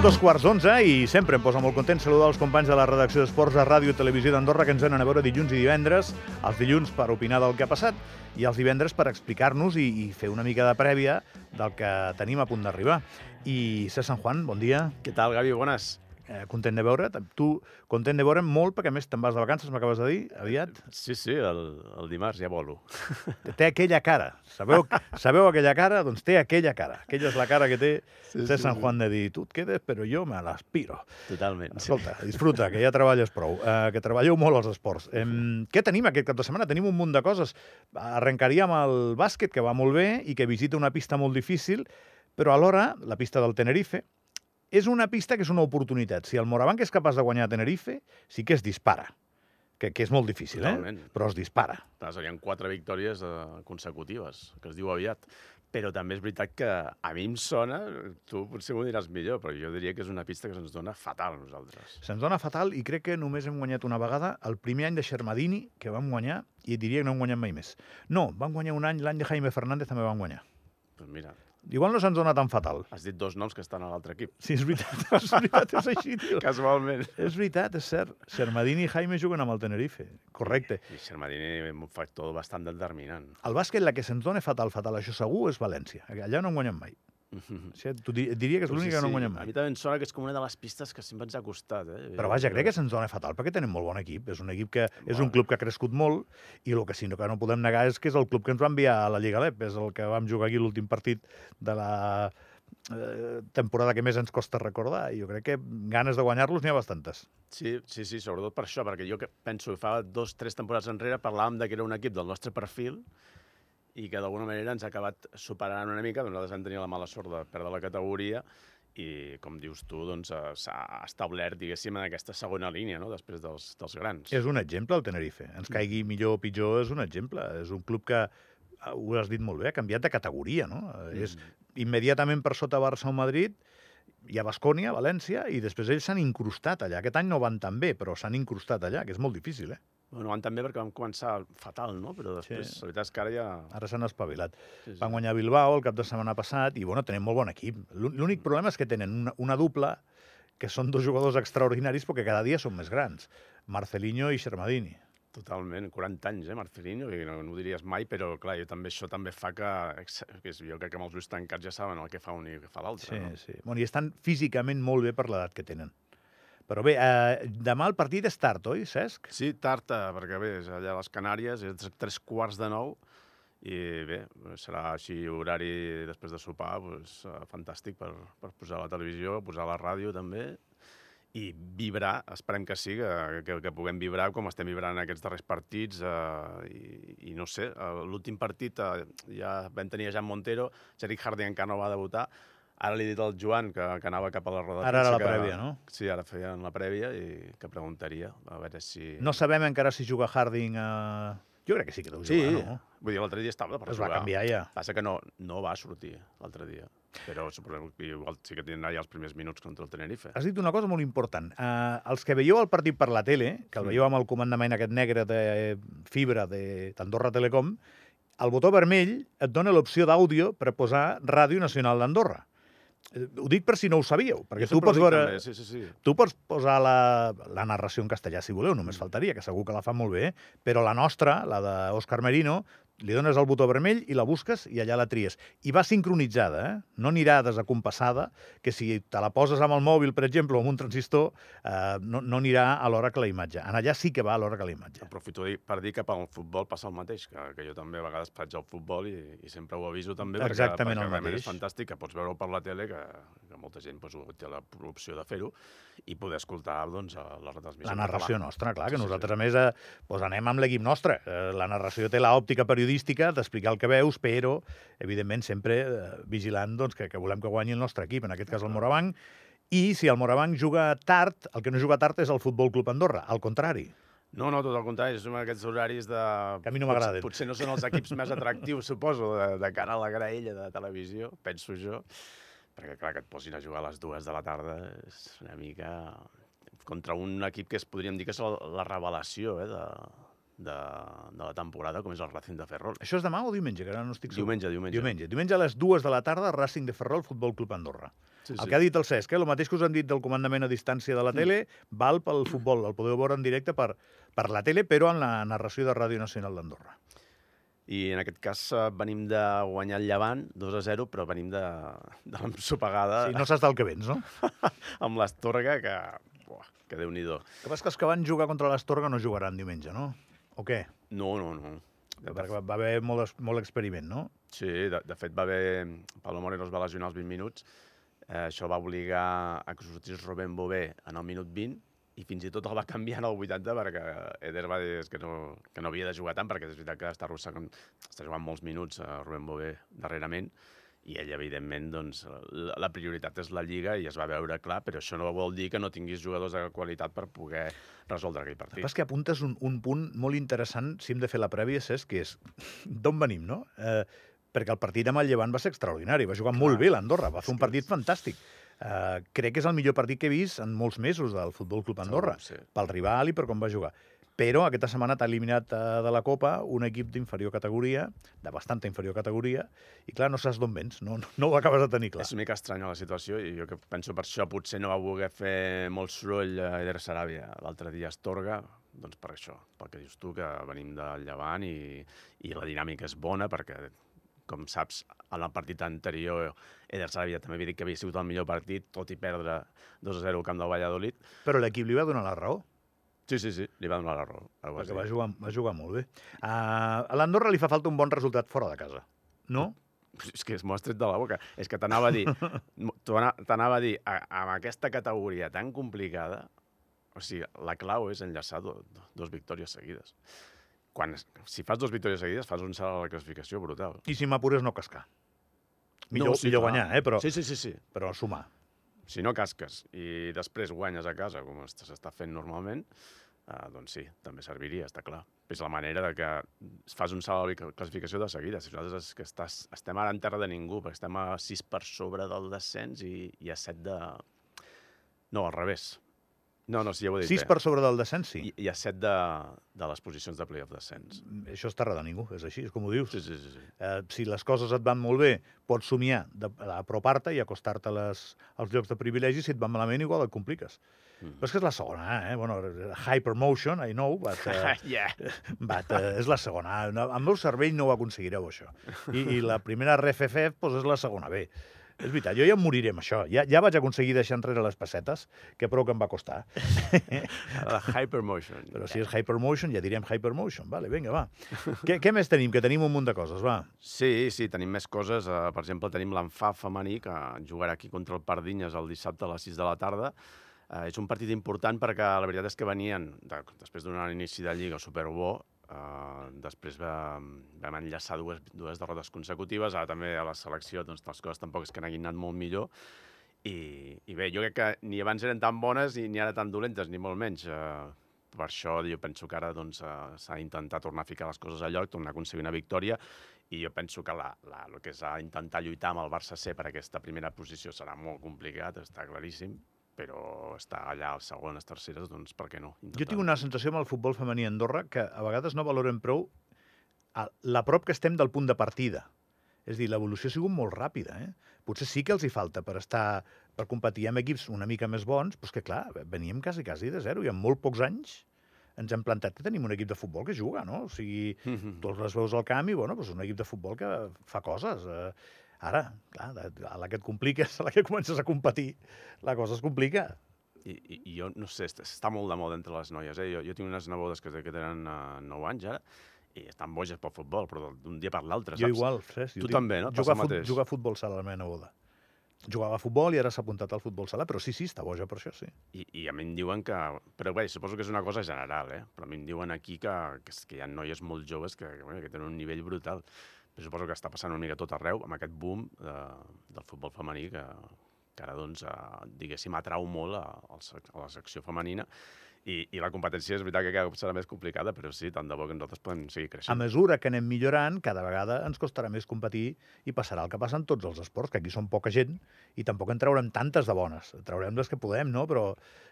Dos quarts d'onze i sempre em posa molt content saludar els companys de la redacció d'Esports de Ràdio i Televisió d'Andorra que ens venen a veure dilluns i divendres, els dilluns per opinar del que ha passat i els divendres per explicar-nos i, i fer una mica de prèvia del que tenim a punt d'arribar. I César San Juan, bon dia. Què tal, Gavi? Bones. Eh, content de veure't. Tu, content de veure'm molt, perquè a més te'n vas de vacances, m'acabes de dir, aviat. Sí, sí, el, el dimarts ja volo. Té aquella cara. Sabeu, sabeu aquella cara? Doncs té aquella cara. Aquella és la cara que té Sí, sí, San sí. Juan de dir, tu et quedes, però jo me l'aspiro. Totalment. Escolta, disfruta, que ja treballes prou, eh, que treballeu molt als esports. Eh, què tenim aquest cap de setmana? Tenim un munt de coses. Arrencaríem el bàsquet, que va molt bé i que visita una pista molt difícil, però alhora, la pista del Tenerife, és una pista que és una oportunitat. Si el Morabanc és capaç de guanyar a Tenerife, sí que es dispara. Que, que és molt difícil, eh? Però es dispara. Clar, serien quatre victòries eh, consecutives, que es diu aviat. Però també és veritat que a mi em sona, tu potser m'ho diràs millor, però jo diria que és una pista que se'ns dona fatal a nosaltres. Se'ns dona fatal i crec que només hem guanyat una vegada el primer any de Xermadini, que vam guanyar, i diria que no hem guanyat mai més. No, vam guanyar un any, l'any de Jaime Fernández també vam guanyar. Doncs mira, Igual no se'ns dona tan fatal. has dit dos noms que estan a l'altre equip. Sí, és veritat, és veritat, és així, tio. Casualment. És veritat, és cert. Xermadini i Jaime juguen amb el Tenerife. Correcte. I Xermadini és un factor bastant determinant. El bàsquet, la que se'ns dona fatal, fatal, això segur, és València. Allà no hem guanyat mai. O sigui, tu di- diria que és l'única que no hem guanyat A mai. mi també em sona que és com una de les pistes que sempre ens ha costat. Eh? Però vaja, crec que se'ns dona fatal, perquè tenim molt bon equip. És un equip que és un club que ha crescut molt i el que sí que no podem negar és que és el club que ens va enviar a la Lliga LEP. És el que vam jugar aquí l'últim partit de la eh, temporada que més ens costa recordar. I jo crec que ganes de guanyar-los n'hi ha bastantes. Sí, sí, sí, sobretot per això, perquè jo que penso que fa dos, tres temporades enrere parlàvem de que era un equip del nostre perfil i que d'alguna manera ens ha acabat superant una mica, nosaltres vam tenir la mala sort de perdre la categoria i, com dius tu, doncs, eh, s'ha establert, diguéssim, en aquesta segona línia, no?, després dels, dels grans. És un exemple, el Tenerife. Ens caigui millor o pitjor, és un exemple. És un club que, eh, ho has dit molt bé, ha canviat de categoria, no? Mm. És immediatament per sota Barça o Madrid, hi ha Bascònia, València, i després ells s'han incrustat allà. Aquest any no van tan bé, però s'han incrustat allà, que és molt difícil, eh? Bueno, van també perquè vam començar fatal, no?, però després, Sí. la veritat és que ara ja... Ara s'han espavilat. Sí, sí. Van guanyar Bilbao el cap de setmana passat i, bueno, tenen molt bon equip. L'ú- L'únic problema és que tenen una, una dupla que són dos jugadors extraordinaris perquè cada dia són més grans. Marcelinho i Xermadini. Totalment, 40 anys, eh, Marcelino, i no, no ho diries mai, però clar, jo també, això també fa que, que és- jo crec que amb els ulls tancats ja saben el que fa un i el que fa l'altre, Sí, no? sí. Bueno, I estan físicament molt bé per l'edat que tenen. Però bé, eh, demà el partit és tard, oi, Cesc? Sí, tard, eh, perquè bé, és allà a les Canàries, és tres- quarts de nou, i bé, serà així horari després de sopar, doncs, fantàstic per, per posar la televisió, posar la ràdio també, i vibrar, esperem que sí, que, que, que puguem vibrar com estem vibrant en aquests darrers partits, eh, i, i no sé, eh, l'últim partit eh, ja vam tenir a Jan Montero, Jeric Harding encara no va debutar, ara li he dit al Joan que, que anava cap a la roda Ara era la que- prèvia, no? Sí, ara feien la prèvia i que preguntaria, a veure si... No sabem encara si juga Harding a... Jo crec que sí que deu Sí, jugar, no? vull dir, l'altre dia estava per Es va jugar. canviar ja. Passa que no, no va sortir l'altre dia, però suposo que igual sí que tindrà ja els primers minuts contra el Tenerife. Has dit una cosa molt important. Uh, els que veieu el partit per la tele, que el veieu amb el comandament aquest negre de fibra de- d'Andorra Telecom, el botó vermell et dona l'opció d'àudio per posar Ràdio Nacional d'Andorra. Eh, Ho dic per si no ho sabíeu, perquè tu pots veure... També, sí, sí, sí. Tu pots posar la, la narració en castellà, si voleu, només faltaria, que segur que la fa molt bé, però la nostra, la d'Òscar Merino, li dones el botó vermell i la busques i allà la tries. I va sincronitzada, eh? no anirà desacompassada, que si te la poses amb el mòbil, per exemple, o amb un transistor, eh, no, no anirà a l'hora que la imatge. En allà sí que va a l'hora que la imatge. Aprofito per dir que pel futbol passa el mateix, que, que jo també a vegades faig el futbol i, i sempre ho aviso també, Exactament perquè, perquè realment mateix. és fantàstic, que pots veure-ho per la tele, que, que molta gent pues, té la- l'opció de fer-ho, i poder escoltar doncs, la retransmissió. La narració català. nostra, clar, que Sí, nosaltres, sí. a més, eh, doncs anem amb l'equip nostre. Eh, la narració té l'òptica periodística d'explicar el que veus, però, evidentment, sempre eh, vigilant doncs, que, que volem que guanyi el nostre equip, en aquest cas el Morabanc, i si el Morabanc juga tard, el que no juga tard és el Futbol Club Andorra, al contrari. No, no, tot el contrari, són aquests horaris de... Que a mi no Potser- m'agraden. Potser no són els equips més atractius, suposo, de, de cara a la graella de televisió, penso jo. Perquè, clar, que et posin a jugar a les dues de la tarda és una mica contra un equip que es podríem dir que és la revelació eh, de, de, de la temporada, com és el Racing de Ferrol. Això és demà o diumenge, que ara no estic segur. Diumenge, diumenge. Diumenge. Diumenge a les dues de la tarda, Racing de Ferrol, Futbol Club Andorra. Sí, El que ha dit el Cesc, eh? el mateix que us han dit del comandament a distància de la tele, val pel futbol. El podeu veure en directe per, per la tele, però en la narració de Ràdio Nacional d'Andorra. I en aquest cas eh, venim de guanyar el Llevant, 2 a 0, però venim de, de l'ensopegada Sí, no saps del que vens, no? amb l'Astorga, que, buah, que déu-n'hi-do. El que passa que els que van jugar contra l'Astorga no jugaran diumenge, no? O què? No, no, no. De, Perquè va haver molt, molt experiment, no? Sí, de, de fet va haver... Pablo Moreno es va lesionar als 20 minuts. Eh, això va obligar a que sortís Robén Bové en el minut 20 i fins i tot el va canviar en el 80 perquè Eder va dir que no, que no havia de jugar tant perquè és veritat que està està jugant molts minuts a Rubén Bové darrerament i ell, evidentment, doncs, la, prioritat és la Lliga i es va veure clar, però això no vol dir que no tinguis jugadors de qualitat per poder resoldre aquell El que partit. és que apuntes un, un punt molt interessant, si hem de fer la prèvia, Cesc, que és d'on venim, no? Eh, perquè el partit amb el Llevant va ser extraordinari, va jugar Clar. molt bé l'Andorra, va fer És un partit fantàstic. Eh, crec que és el millor partit que he vist en molts mesos del Futbol Club Andorra, Segur, sí. pel rival i per com va jugar. Però aquesta setmana t'ha eliminat eh, de la Copa un equip d'inferior categoria, de bastanta inferior categoria, i clar, no saps d'on vens, no, no, ho acabes de tenir clar. És una mica estranya la situació i jo que penso per això potser no va voler fer molt soroll a Eder Saràbia l'altre dia a Astorga, doncs per això, pel que dius tu, que venim del Llevant i, i la dinàmica és bona perquè, com saps, en el partit anterior Eder Saràbia també havia dit que havia sigut el millor partit, tot i perdre 2 a 0 al camp del Valladolid. Però l'equip li va donar la raó. Sí, sí, sí, li va donar la raó. Perquè va jugar, va jugar molt bé. Uh, a l'Andorra li fa falta un bon resultat fora de casa, no? És que m'ho has tret de la boca. És que t'anava a dir, t'ana- t'anava a dir, amb aquesta categoria tan complicada, o sigui, la clau és enllaçar do, do, dos victòries seguides. Quan, es- si fas dos victòries seguides, fas un salt a la classificació brutal. I si m'apures no cascar. Millor, sí, millor clar. guanyar, eh? però, Sí, sí, sí, sí. però sumar. Si no casques i després guanyes a casa, com es- s'està fent normalment, eh, doncs sí, també serviria, està clar. És la manera de que fas un salt la classificació de seguida. Si nosaltres és que estàs, estem ara en terra de ningú, perquè estem a 6 per sobre del descens i, i a 7 de... No, al revés. No, no, sí, ja ho he dit 6 bé. per sobre del descens, sí. I, I a 7 de, de les posicions de playoff descens. Això és terra de ningú, és així, és com ho dius. Sí, sí, sí. sí. Eh, si les coses et van molt bé, pots somiar de- d'apropar-te i acostar-te als llocs de privilegi. Si et van malament, igual et compliques. Mm. Però és que és la segona, eh? Bueno, hypermotion, I know, but, uh, yeah. but uh, és la segona. No, el meu cervell no ho aconseguireu, això. I, i la primera RFF doncs, és la segona B. És veritat, jo ja em moriré amb això. Ja, ja vaig aconseguir deixar enrere les pessetes, que prou que em va costar. La hypermotion. Però si és hypermotion, ja direm hypermotion. Vale, vinga, va. què, què més tenim? Que tenim un munt de coses, va. Sí, sí, tenim més coses. Uh, per exemple, tenim l'enfà femení, que jugarà aquí contra el Pardinyes el dissabte a les 6 de la tarda. Uh, és un partit important perquè la veritat és que venien, de, després d'un inici de Lliga superbo, uh, després va, vam enllaçar dues, dues derrotes consecutives, ara també a la selecció doncs, les coses tampoc és que n'hagin anat molt millor, i, I bé, jo crec que ni abans eren tan bones i ni ara tan dolentes, ni molt menys. Uh, per això jo penso que ara doncs, uh, s'ha d'intentar tornar a ficar les coses a lloc, tornar a aconseguir una victòria, i jo penso que la, la, el que és intentar lluitar amb el Barça C per aquesta primera posició serà molt complicat, està claríssim, però estar allà a segones, terceres, doncs per què no? Jo tinc una sensació amb el futbol femení a Andorra que a vegades no valorem prou a la prop que estem del punt de partida. És dir, l'evolució ha sigut molt ràpida. Eh? Potser sí que els hi falta per estar per competir amb equips una mica més bons, però és que, clar, veníem quasi, quasi de zero i en molt pocs anys ens hem plantat que tenim un equip de futbol que juga, no? O sigui, tu les veus al camp i, bueno, doncs un equip de futbol que fa coses. Eh, ara, clar, a la que et compliques, a la que comences a competir, la cosa es complica. I, i, i jo no sé, està, està molt de moda entre les noies. Eh? Jo, jo tinc unes nebodes que, que tenen uh, 9 anys ara i estan boges pel futbol, però d'un dia per l'altre, Jo saps? igual, saps? Tu Jo tinc- també, no? Jugar, fut, jugar a futbol sala, la meva neboda. Jugava a futbol i ara s'ha apuntat al futbol sala, però sí, sí, està boja per això, sí. I, I a mi em diuen que... Però bé, suposo que és una cosa general, eh? Però a mi em diuen aquí que, que, que hi ha noies molt joves que, que, bueno, que tenen un nivell brutal. Però suposo que està passant una mica tot arreu amb aquest boom de, del futbol femení que, que ara, doncs, eh, diguéssim, atrau molt a, a la secció femenina I, I la competència és veritat que cada cop serà més complicada, però sí, tant de bo que nosaltres podem seguir A creixent. mesura que anem millorant, cada vegada ens costarà més competir i passarà el que passa en tots els esports, que aquí som poca gent i tampoc en traurem tantes de bones. Traurem les que podem, no? Però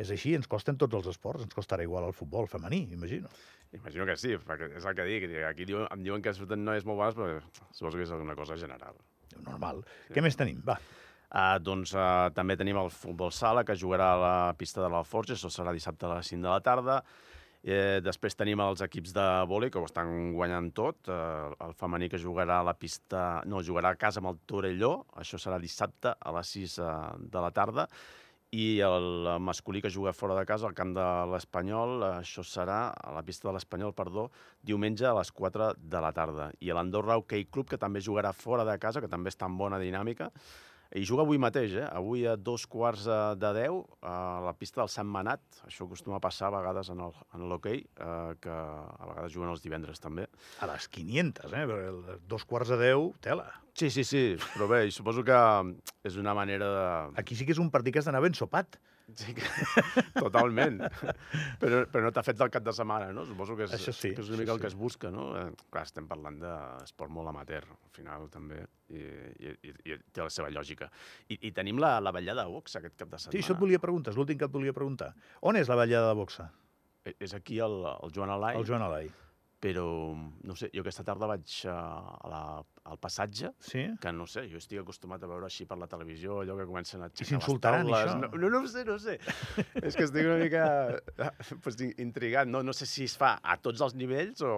és així, ens costen tots els esports. Ens costarà igual el futbol femení, imagino. Imagino que sí, perquè és el que dic. Aquí diuen, em diuen que surten noies molt bones, però suposo que és alguna cosa general. Normal. Què més tenim? Va. Uh, doncs uh, també tenim el futbol sala, que jugarà a la pista de l'Alforja, això serà dissabte a les 5 de la tarda. Eh, després tenim els equips de vòlei, que ho estan guanyant tot. Eh, el femení que jugarà a la pista... No, jugarà a casa amb el Torelló, això serà dissabte a les 6 eh, de la tarda. I el masculí que juga fora de casa, al camp de l'Espanyol, això serà a la pista de l'Espanyol, perdó, diumenge a les 4 de la tarda. I l'Andorra Hockey Club, que també jugarà fora de casa, que també està en bona dinàmica, i juga avui mateix, eh? avui a dos quarts de deu a la pista del Sant Manat. Això acostuma a passar a vegades en el- en l'hoquei, eh, que a vegades juguen els divendres també. A les 500, eh? Perquè Dos quarts de deu, tela. Sí, sí, sí, però bé, suposo que és una manera de... Aquí sí que és un partit que has d'anar ben sopat. Sí, que... totalment. Però, però no t'ha fet del cap de setmana, no? Suposo que és, Això sí, que és una mica el sí. que es busca, no? Eh, clar, estem parlant d'esport molt amateur, al final, també, i, i, i, i té la seva lògica. I, i tenim la, la ballada de box aquest cap de setmana. Sí, això et volia preguntar, és l'últim que et volia preguntar. On és la ballada de boxa? E- És aquí el, el Joan Alai, El Joan Alai. però, no sé, jo aquesta tarda vaig a la, al passatge, Sí? que no sé, jo estic acostumat a veure així per la televisió, allò que comencen a aixecar les això? taules. No, no, no ho sé, no ho sé. és que estic una mica pues, in- intrigat. No, no sé si es fa a tots els nivells o,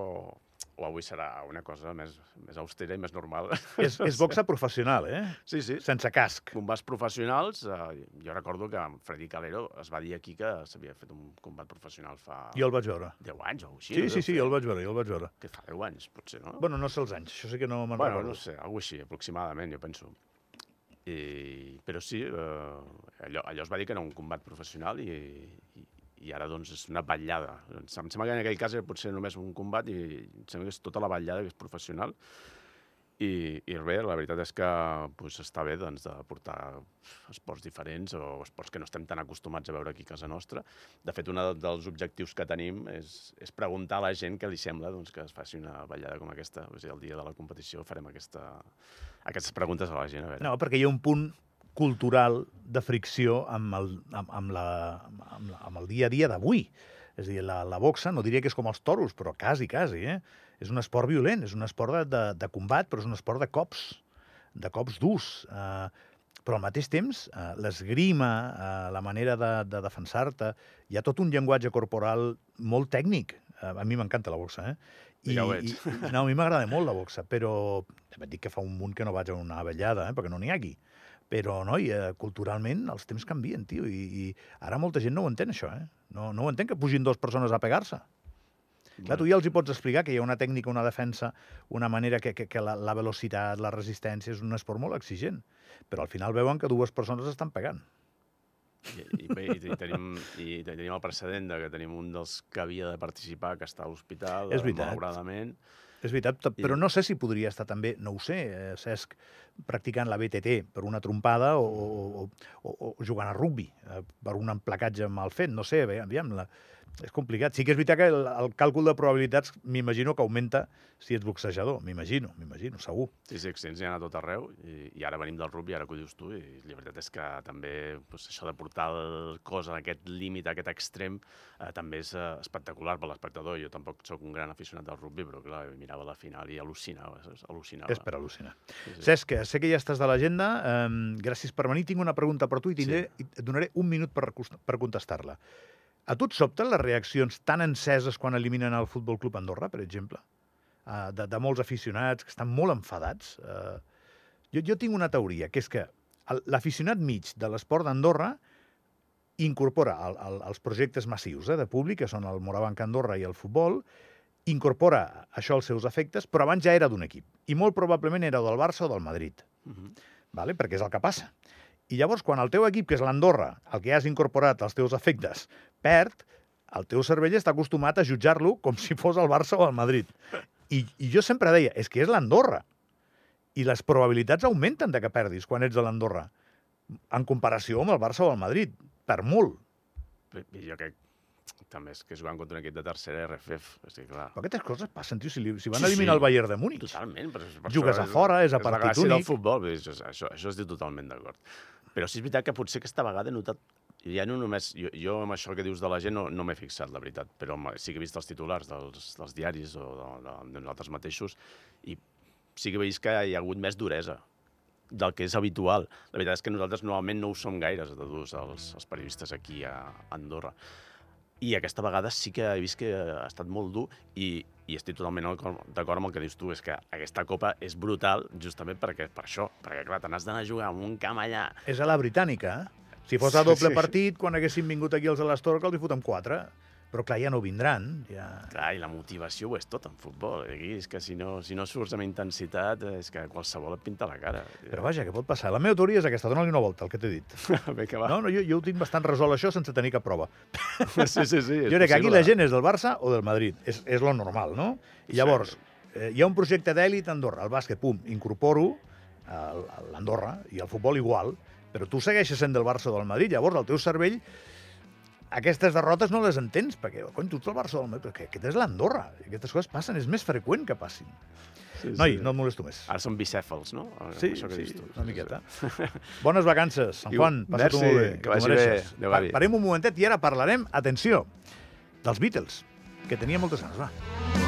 o avui serà una cosa més, més austera i més normal. És, és boxa professional, eh? Sí, sí. Sense casc. Combats professionals, eh, jo recordo que Freddy Calero es va dir aquí que s'havia fet un combat professional fa Jo el vaig veure. 10 anys o així. Sí, no sí, sí, jo el vaig veure, jo el vaig veure. Que fa 10 anys, potser, no? Bueno, no sé els anys, això sí que no me'n Bueno, recordo. no sé, alguna així, aproximadament, jo penso. I, però sí, eh, allò, allò es va dir que era un combat professional i, i, i ara doncs és una vetllada. Em sembla que en aquell cas era potser només un combat i em sembla que és tota la vetllada que és professional. I, i bé, la veritat és que pues, està bé doncs, de portar esports diferents o esports que no estem tan acostumats a veure aquí a casa nostra. De fet, un dels objectius que tenim és, és preguntar a la gent què li sembla doncs, que es faci una ballada com aquesta. O sigui, el dia de la competició farem aquesta, aquestes preguntes a la gent. A veure. No, perquè hi ha un punt cultural de fricció amb el, amb, amb, la, amb, la, amb el dia a dia d'avui. És a dir, la, la boxa, no diria que és com els toros, però quasi, quasi, eh? És un esport violent, és un esport de, de, de combat, però és un esport de cops, de cops durs. Uh, però al mateix temps, uh, l'esgrima, uh, la manera de, de defensar-te, hi ha tot un llenguatge corporal molt tècnic. Uh, a mi m'encanta la boxa, eh? Ja ho veig. I, no, a mi m'agrada molt la boxa, però et dic que fa un munt que no vaig a una avellada, eh? perquè no n'hi ha aquí. Però, noi, eh, culturalment els temps canvien, tio, i, i ara molta gent no ho entén, això, eh? No, no ho entén que pugin dues persones a pegar-se. Clar, tu ja els hi pots explicar que hi ha una tècnica, una defensa, una manera que, que, que la, la velocitat, la resistència és un esport molt exigent. Però al final veuen que dues persones estan pegant. I, i, bé, i, i, tenim, I tenim el precedent de que tenim un dels que havia de participar que està a l'hospital, malauradament. És veritat, però no sé si podria estar també, no ho sé, eh, Cesc, practicant la BTT per una trompada o, o, o, o jugant a rugby eh, per un emplacatge mal fet, no sé, bé, aviam, la, és complicat. Sí que és veritat que el, el càlcul de probabilitats m'imagino que augmenta si ets boxejador, m'imagino, m'imagino, segur. Sí, sí, accidents n'hi ha a tot arreu i, i ara venim del rugby, ara que ho dius tu, i la veritat és que també doncs, això de portar el cos a aquest límit, a aquest extrem, eh, també és eh, espectacular per l'espectador. Jo tampoc sóc un gran aficionat del rugby, però clar, mirava la final i al·lucinava, al·lucinava. És per al·lucinar. Sí, sí. Cesc, sé que ja estàs de l'agenda, eh, gràcies per venir. Tinc una pregunta per tu i, tindré, i et donaré un minut per, per contestar-la. A tu et sobten les reaccions tan enceses quan eliminen el Futbol Club Andorra, per exemple? Uh, de, de molts aficionats que estan molt enfadats. Uh, jo, jo tinc una teoria, que és que l'aficionat mig de l'esport d'Andorra incorpora el, el, els projectes massius eh, de públic, que són el Morabanc Andorra i el futbol, incorpora això als seus efectes, però abans ja era d'un equip. I molt probablement era del Barça o del Madrid Mhm. vale? perquè és el que passa. I llavors, quan el teu equip, que és l'Andorra, el que has incorporat als teus efectes, perd, el teu cervell està acostumat a jutjar-lo com si fos el Barça o el Madrid. I, I jo sempre deia, és que és l'Andorra. I les probabilitats augmenten de que perdis quan ets de l'Andorra, en comparació amb el Barça o el Madrid, per molt. Bé, jo crec també és que jugant contra un equip de tercera RFF, és dir, clar. Però aquestes coses passen, tio, si, li, si van Sí, eliminar sí. el Bayern de Múnich. Totalment. Però és- per Jugues això a fora, és a la partit gràcia del únic. futbol, vull dir, això, això, això estic totalment d'acord. Però sí és veritat que potser aquesta vegada he notat ja no només, jo, jo amb això que dius de la gent no, no m'he fixat, la veritat, però sí que he vist els titulars dels, dels diaris o de, de, de nosaltres mateixos i sí que he que hi ha hagut més duresa del que és habitual. La veritat és que nosaltres normalment no ho som gaires de durs, els, els periodistes aquí a Andorra. I aquesta vegada sí que he vist que ha estat molt dur i, i estic totalment d'acord amb el que dius tu, és que aquesta copa és brutal justament perquè, per això, perquè clar, te n'has d'anar a jugar en un camp allà És a la britànica, eh? Si fos a Sí, doble sí. partit, quan haguessin vingut aquí els de l'Astorga, els hi fotem quatre. Però clar, ja no vindran. Ja... Clar, i la motivació ho és tot en futbol. Aquí és que si no, si no surts amb intensitat, és que qualsevol et pinta la cara. Però vaja, què pot passar? La meva teoria és aquesta, dona-li una volta, el que t'he dit. Vinga, va. No, no, jo, jo ho tinc bastant resolt això sense tenir cap prova. Sí, sí, sí. és Jo crec que aquí la gent és del Barça o del Madrid. És, és lo normal, no? I llavors, eh, hi ha un projecte d'èlit a Andorra. El bàsquet, pum, incorporo l'Andorra i el futbol igual, però tu segueixes sent del Barça o del Madrid. Llavors, el teu cervell aquestes derrotes no les entens, perquè, cony, tu ets el Barça o del Madrid, perquè aquest és l'Andorra. Aquestes coses passen, és més freqüent que passin. Sí, Noi, sí. no et molesto més. Ara són bicèfals, no? Sí, això que sí, dius tu. una miqueta. Bones vacances, Sant Iu- Juan, passa-t'ho molt bé. que vagi bé. Adéu, avi. Parem un momentet i ara parlarem, atenció, dels Beatles, que tenia moltes ganes, va.